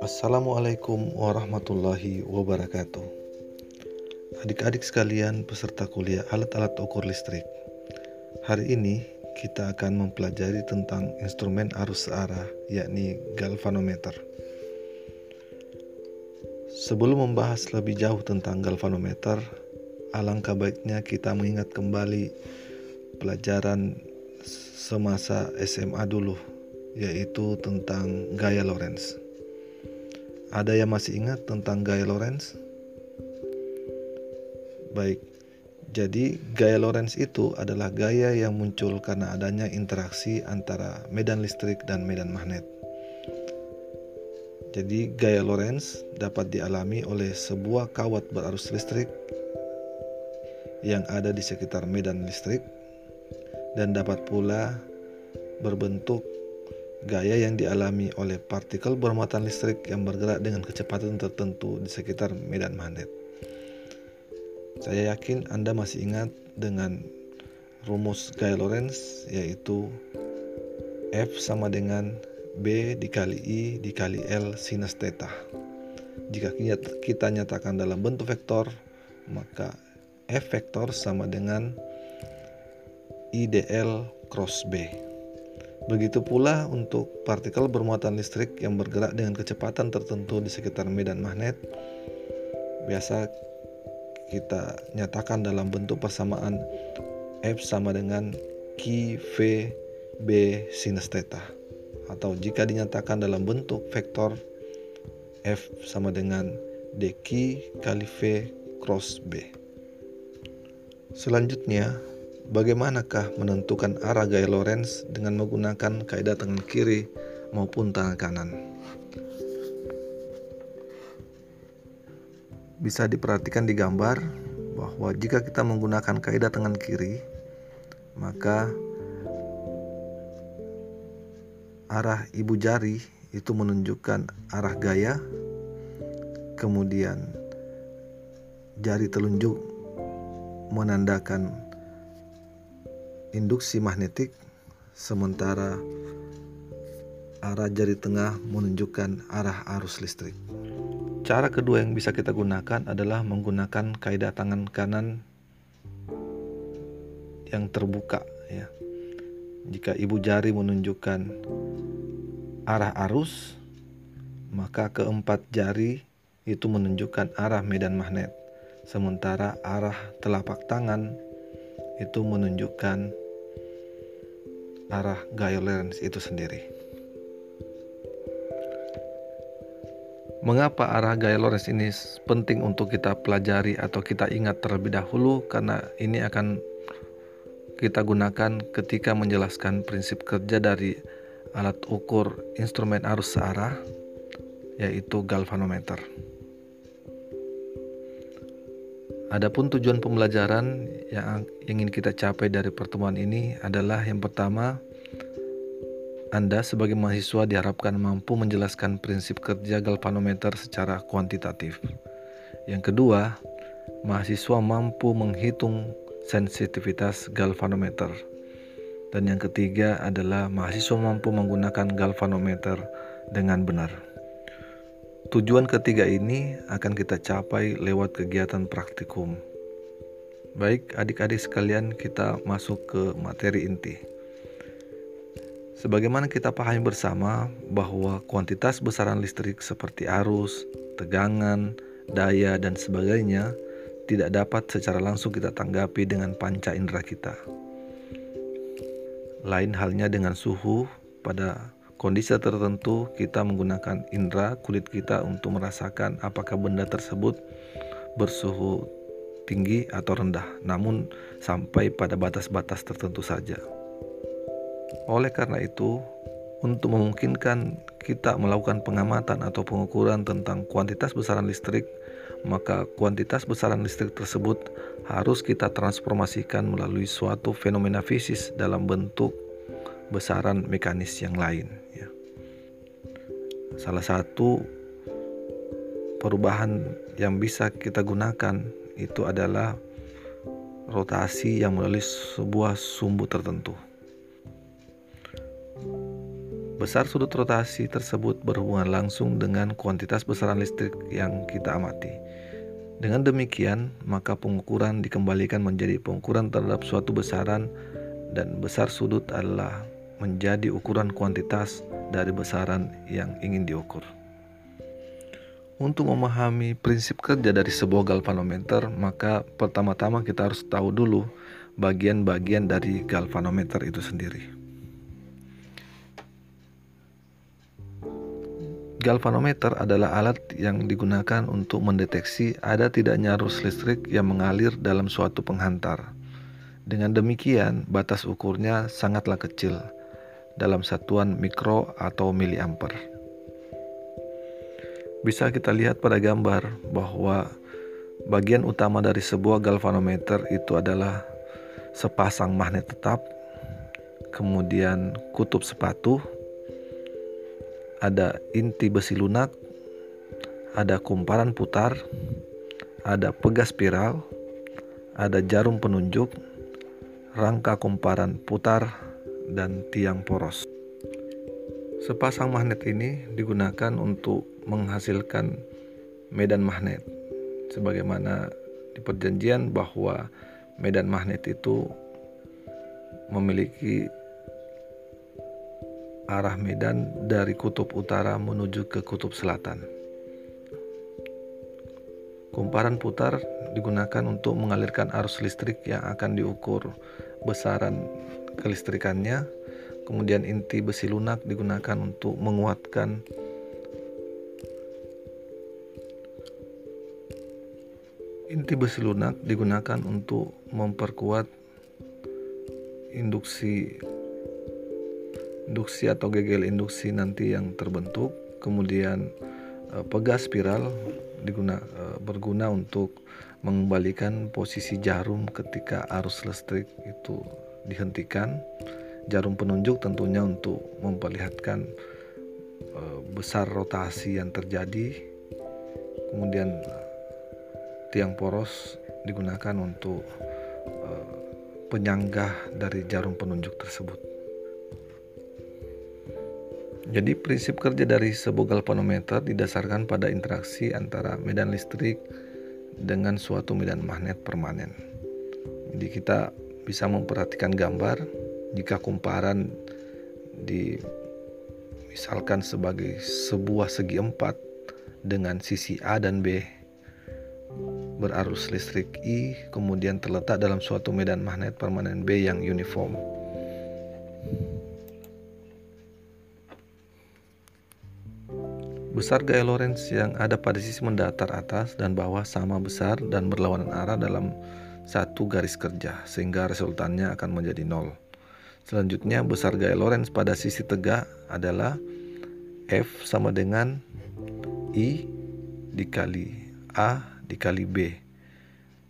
Assalamualaikum warahmatullahi wabarakatuh. Adik-adik sekalian peserta kuliah alat-alat ukur listrik. Hari ini kita akan mempelajari tentang instrumen arus searah yakni galvanometer. Sebelum membahas lebih jauh tentang galvanometer, alangkah baiknya kita mengingat kembali pelajaran semasa SMA dulu, yaitu tentang gaya Lorentz. Ada yang masih ingat tentang gaya Lorentz? Baik, jadi gaya Lorentz itu adalah gaya yang muncul karena adanya interaksi antara medan listrik dan medan magnet. Jadi gaya Lorentz dapat dialami oleh sebuah kawat berarus listrik yang ada di sekitar medan listrik dan dapat pula berbentuk gaya yang dialami oleh partikel bermuatan listrik yang bergerak dengan kecepatan tertentu di sekitar medan magnet. Saya yakin Anda masih ingat dengan rumus gaya Lorentz yaitu F sama dengan B dikali I dikali L sinus theta. Jika kita nyatakan dalam bentuk vektor, maka F vektor sama dengan IDL cross B. Begitu pula untuk partikel bermuatan listrik yang bergerak dengan kecepatan tertentu di sekitar medan magnet. Biasa kita nyatakan dalam bentuk persamaan F sama dengan Q V B sinus theta. Atau jika dinyatakan dalam bentuk vektor F sama dengan DQ kali V cross B. Selanjutnya, Bagaimanakah menentukan arah gaya Lorentz dengan menggunakan kaidah tangan kiri maupun tangan kanan? Bisa diperhatikan di gambar bahwa jika kita menggunakan kaidah tangan kiri, maka arah ibu jari itu menunjukkan arah gaya, kemudian jari telunjuk menandakan induksi magnetik sementara arah jari tengah menunjukkan arah arus listrik. Cara kedua yang bisa kita gunakan adalah menggunakan kaidah tangan kanan yang terbuka ya. Jika ibu jari menunjukkan arah arus, maka keempat jari itu menunjukkan arah medan magnet. Sementara arah telapak tangan itu menunjukkan arah Lorentz itu sendiri. Mengapa arah gaya Lorentz ini penting untuk kita pelajari atau kita ingat terlebih dahulu karena ini akan kita gunakan ketika menjelaskan prinsip kerja dari alat ukur instrumen arus searah yaitu galvanometer. Adapun tujuan pembelajaran yang ingin kita capai dari pertemuan ini adalah yang pertama, Anda sebagai mahasiswa diharapkan mampu menjelaskan prinsip kerja galvanometer secara kuantitatif. Yang kedua, mahasiswa mampu menghitung sensitivitas galvanometer. Dan yang ketiga adalah mahasiswa mampu menggunakan galvanometer dengan benar. Tujuan ketiga ini akan kita capai lewat kegiatan praktikum. Baik, adik-adik sekalian, kita masuk ke materi inti. Sebagaimana kita pahami bersama bahwa kuantitas besaran listrik seperti arus, tegangan, daya, dan sebagainya tidak dapat secara langsung kita tanggapi dengan panca indera kita. Lain halnya dengan suhu pada kondisi tertentu kita menggunakan indera kulit kita untuk merasakan apakah benda tersebut bersuhu tinggi atau rendah, namun sampai pada batas-batas tertentu saja. Oleh karena itu, untuk memungkinkan kita melakukan pengamatan atau pengukuran tentang kuantitas besaran listrik, maka kuantitas besaran listrik tersebut harus kita transformasikan melalui suatu fenomena fisis dalam bentuk besaran mekanis yang lain. Salah satu perubahan yang bisa kita gunakan itu adalah rotasi yang melalui sebuah sumbu tertentu. Besar sudut rotasi tersebut berhubungan langsung dengan kuantitas besaran listrik yang kita amati. Dengan demikian, maka pengukuran dikembalikan menjadi pengukuran terhadap suatu besaran dan besar sudut adalah menjadi ukuran kuantitas dari besaran yang ingin diukur. Untuk memahami prinsip kerja dari sebuah galvanometer, maka pertama-tama kita harus tahu dulu bagian-bagian dari galvanometer itu sendiri. Galvanometer adalah alat yang digunakan untuk mendeteksi ada tidaknya arus listrik yang mengalir dalam suatu penghantar. Dengan demikian, batas ukurnya sangatlah kecil dalam satuan mikro atau miliampere. Bisa kita lihat pada gambar bahwa bagian utama dari sebuah galvanometer itu adalah sepasang magnet tetap, kemudian kutub sepatu, ada inti besi lunak, ada kumparan putar, ada pegas spiral, ada jarum penunjuk, rangka kumparan putar, dan tiang poros. Sepasang magnet ini digunakan untuk menghasilkan medan magnet, sebagaimana di perjanjian bahwa medan magnet itu memiliki arah medan dari kutub utara menuju ke kutub selatan. Kumparan putar digunakan untuk mengalirkan arus listrik yang akan diukur besaran kelistrikannya. Kemudian inti besi lunak digunakan untuk menguatkan inti besi lunak digunakan untuk memperkuat induksi induksi atau gegel induksi nanti yang terbentuk kemudian uh, pegas spiral diguna uh, berguna untuk mengembalikan posisi jarum ketika arus listrik itu dihentikan. Jarum penunjuk tentunya untuk memperlihatkan uh, besar rotasi yang terjadi. Kemudian tiang poros digunakan untuk penyanggah dari jarum penunjuk tersebut. Jadi prinsip kerja dari sebuah galvanometer didasarkan pada interaksi antara medan listrik dengan suatu medan magnet permanen. Jadi kita bisa memperhatikan gambar jika kumparan di misalkan sebagai sebuah segi empat dengan sisi A dan B berarus listrik I kemudian terletak dalam suatu medan magnet permanen B yang uniform. Besar gaya Lorentz yang ada pada sisi mendatar atas dan bawah sama besar dan berlawanan arah dalam satu garis kerja sehingga resultannya akan menjadi nol. Selanjutnya besar gaya Lorentz pada sisi tegak adalah F sama dengan I dikali A dikali B.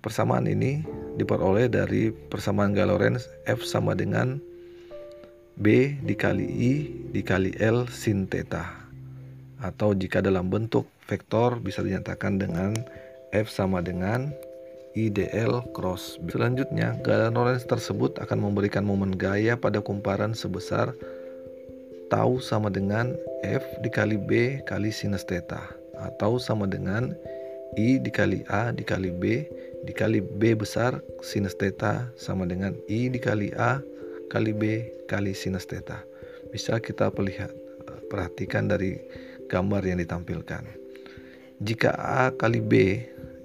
Persamaan ini diperoleh dari persamaan gaya Lorentz F sama dengan B dikali I dikali L sin theta atau jika dalam bentuk vektor bisa dinyatakan dengan F sama dengan IDL cross. Selanjutnya, gaya Lorentz tersebut akan memberikan momen gaya pada kumparan sebesar tau sama dengan F dikali B kali sinus theta atau sama dengan I dikali A dikali B dikali B besar sinus theta sama dengan I dikali A kali B kali sinus theta. Bisa kita perlihat perhatikan dari gambar yang ditampilkan. Jika A kali B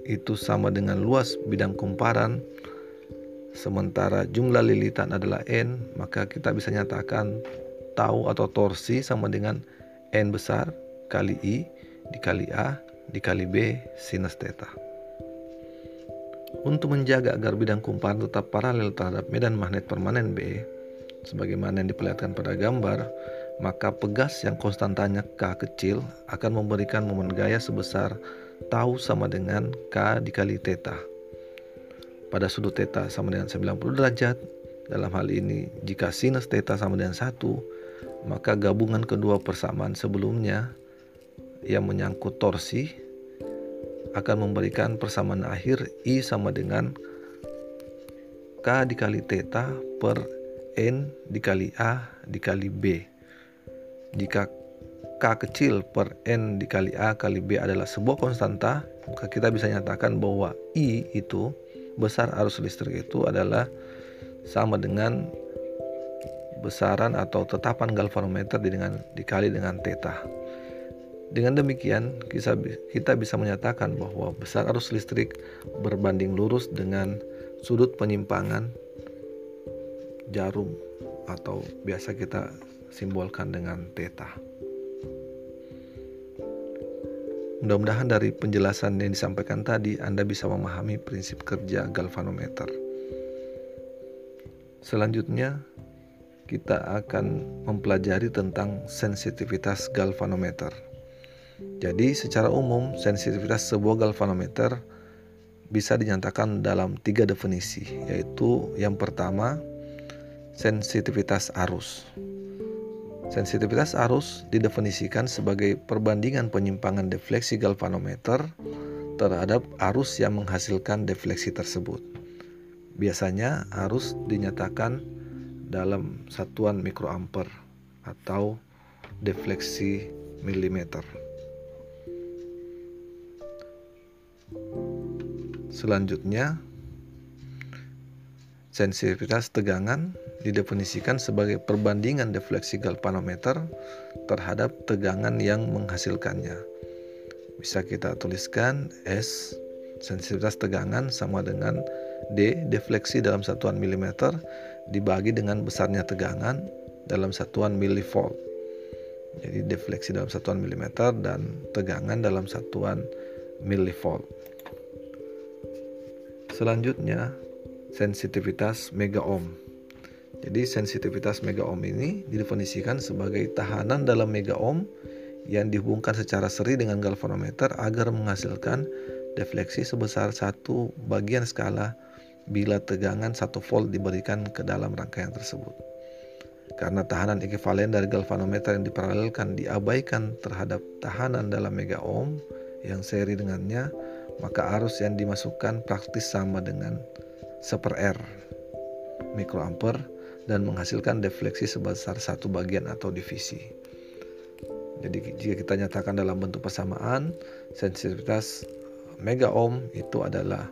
itu sama dengan luas bidang kumparan, sementara jumlah lilitan adalah N, maka kita bisa nyatakan tau atau torsi sama dengan N besar kali I dikali A dikali B sinus theta. Untuk menjaga agar bidang kumparan tetap paralel terhadap medan magnet permanen B, sebagaimana yang diperlihatkan pada gambar, maka pegas yang konstantanya K kecil akan memberikan momen gaya sebesar tau sama dengan K dikali theta. Pada sudut theta sama dengan 90 derajat, dalam hal ini jika sinus theta sama dengan 1, maka gabungan kedua persamaan sebelumnya yang menyangkut torsi akan memberikan persamaan akhir I sama dengan K dikali theta per N dikali A dikali B jika K kecil per N dikali A kali B adalah sebuah konstanta, maka kita bisa nyatakan bahwa I itu besar arus listrik itu adalah sama dengan besaran atau tetapan galvanometer dengan dikali dengan theta. Dengan demikian, kita bisa menyatakan bahwa besar arus listrik berbanding lurus dengan sudut penyimpangan jarum atau biasa kita simbolkan dengan theta. Mudah-mudahan dari penjelasan yang disampaikan tadi Anda bisa memahami prinsip kerja galvanometer. Selanjutnya, kita akan mempelajari tentang sensitivitas galvanometer. Jadi, secara umum, sensitivitas sebuah galvanometer bisa dinyatakan dalam tiga definisi, yaitu yang pertama, sensitivitas arus. Sensitivitas arus didefinisikan sebagai perbandingan penyimpangan defleksi galvanometer terhadap arus yang menghasilkan defleksi tersebut. Biasanya arus dinyatakan dalam satuan mikroampere atau defleksi milimeter. Selanjutnya, sensitivitas tegangan didefinisikan sebagai perbandingan defleksi galvanometer terhadap tegangan yang menghasilkannya. Bisa kita tuliskan S sensitivitas tegangan sama dengan D defleksi dalam satuan milimeter dibagi dengan besarnya tegangan dalam satuan milivolt. Jadi defleksi dalam satuan milimeter dan tegangan dalam satuan milivolt. Selanjutnya sensitivitas mega ohm. Jadi sensitivitas mega ohm ini didefinisikan sebagai tahanan dalam mega ohm yang dihubungkan secara seri dengan galvanometer agar menghasilkan defleksi sebesar satu bagian skala bila tegangan 1 volt diberikan ke dalam rangkaian tersebut. Karena tahanan ekivalen dari galvanometer yang diparalelkan diabaikan terhadap tahanan dalam mega ohm yang seri dengannya, maka arus yang dimasukkan praktis sama dengan seper R mikroampere dan menghasilkan defleksi sebesar satu bagian atau divisi. Jadi jika kita nyatakan dalam bentuk persamaan, sensitivitas mega ohm itu adalah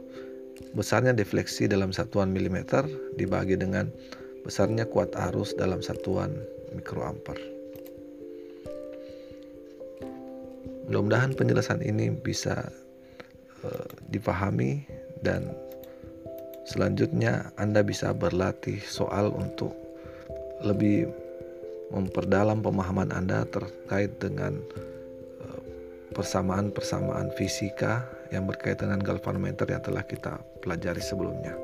besarnya defleksi dalam satuan milimeter dibagi dengan besarnya kuat arus dalam satuan mikroampere. Mudah-mudahan penjelasan ini bisa uh, dipahami dan Selanjutnya, Anda bisa berlatih soal untuk lebih memperdalam pemahaman Anda terkait dengan eh, persamaan-persamaan fisika yang berkaitan dengan galvanometer yang telah kita pelajari sebelumnya.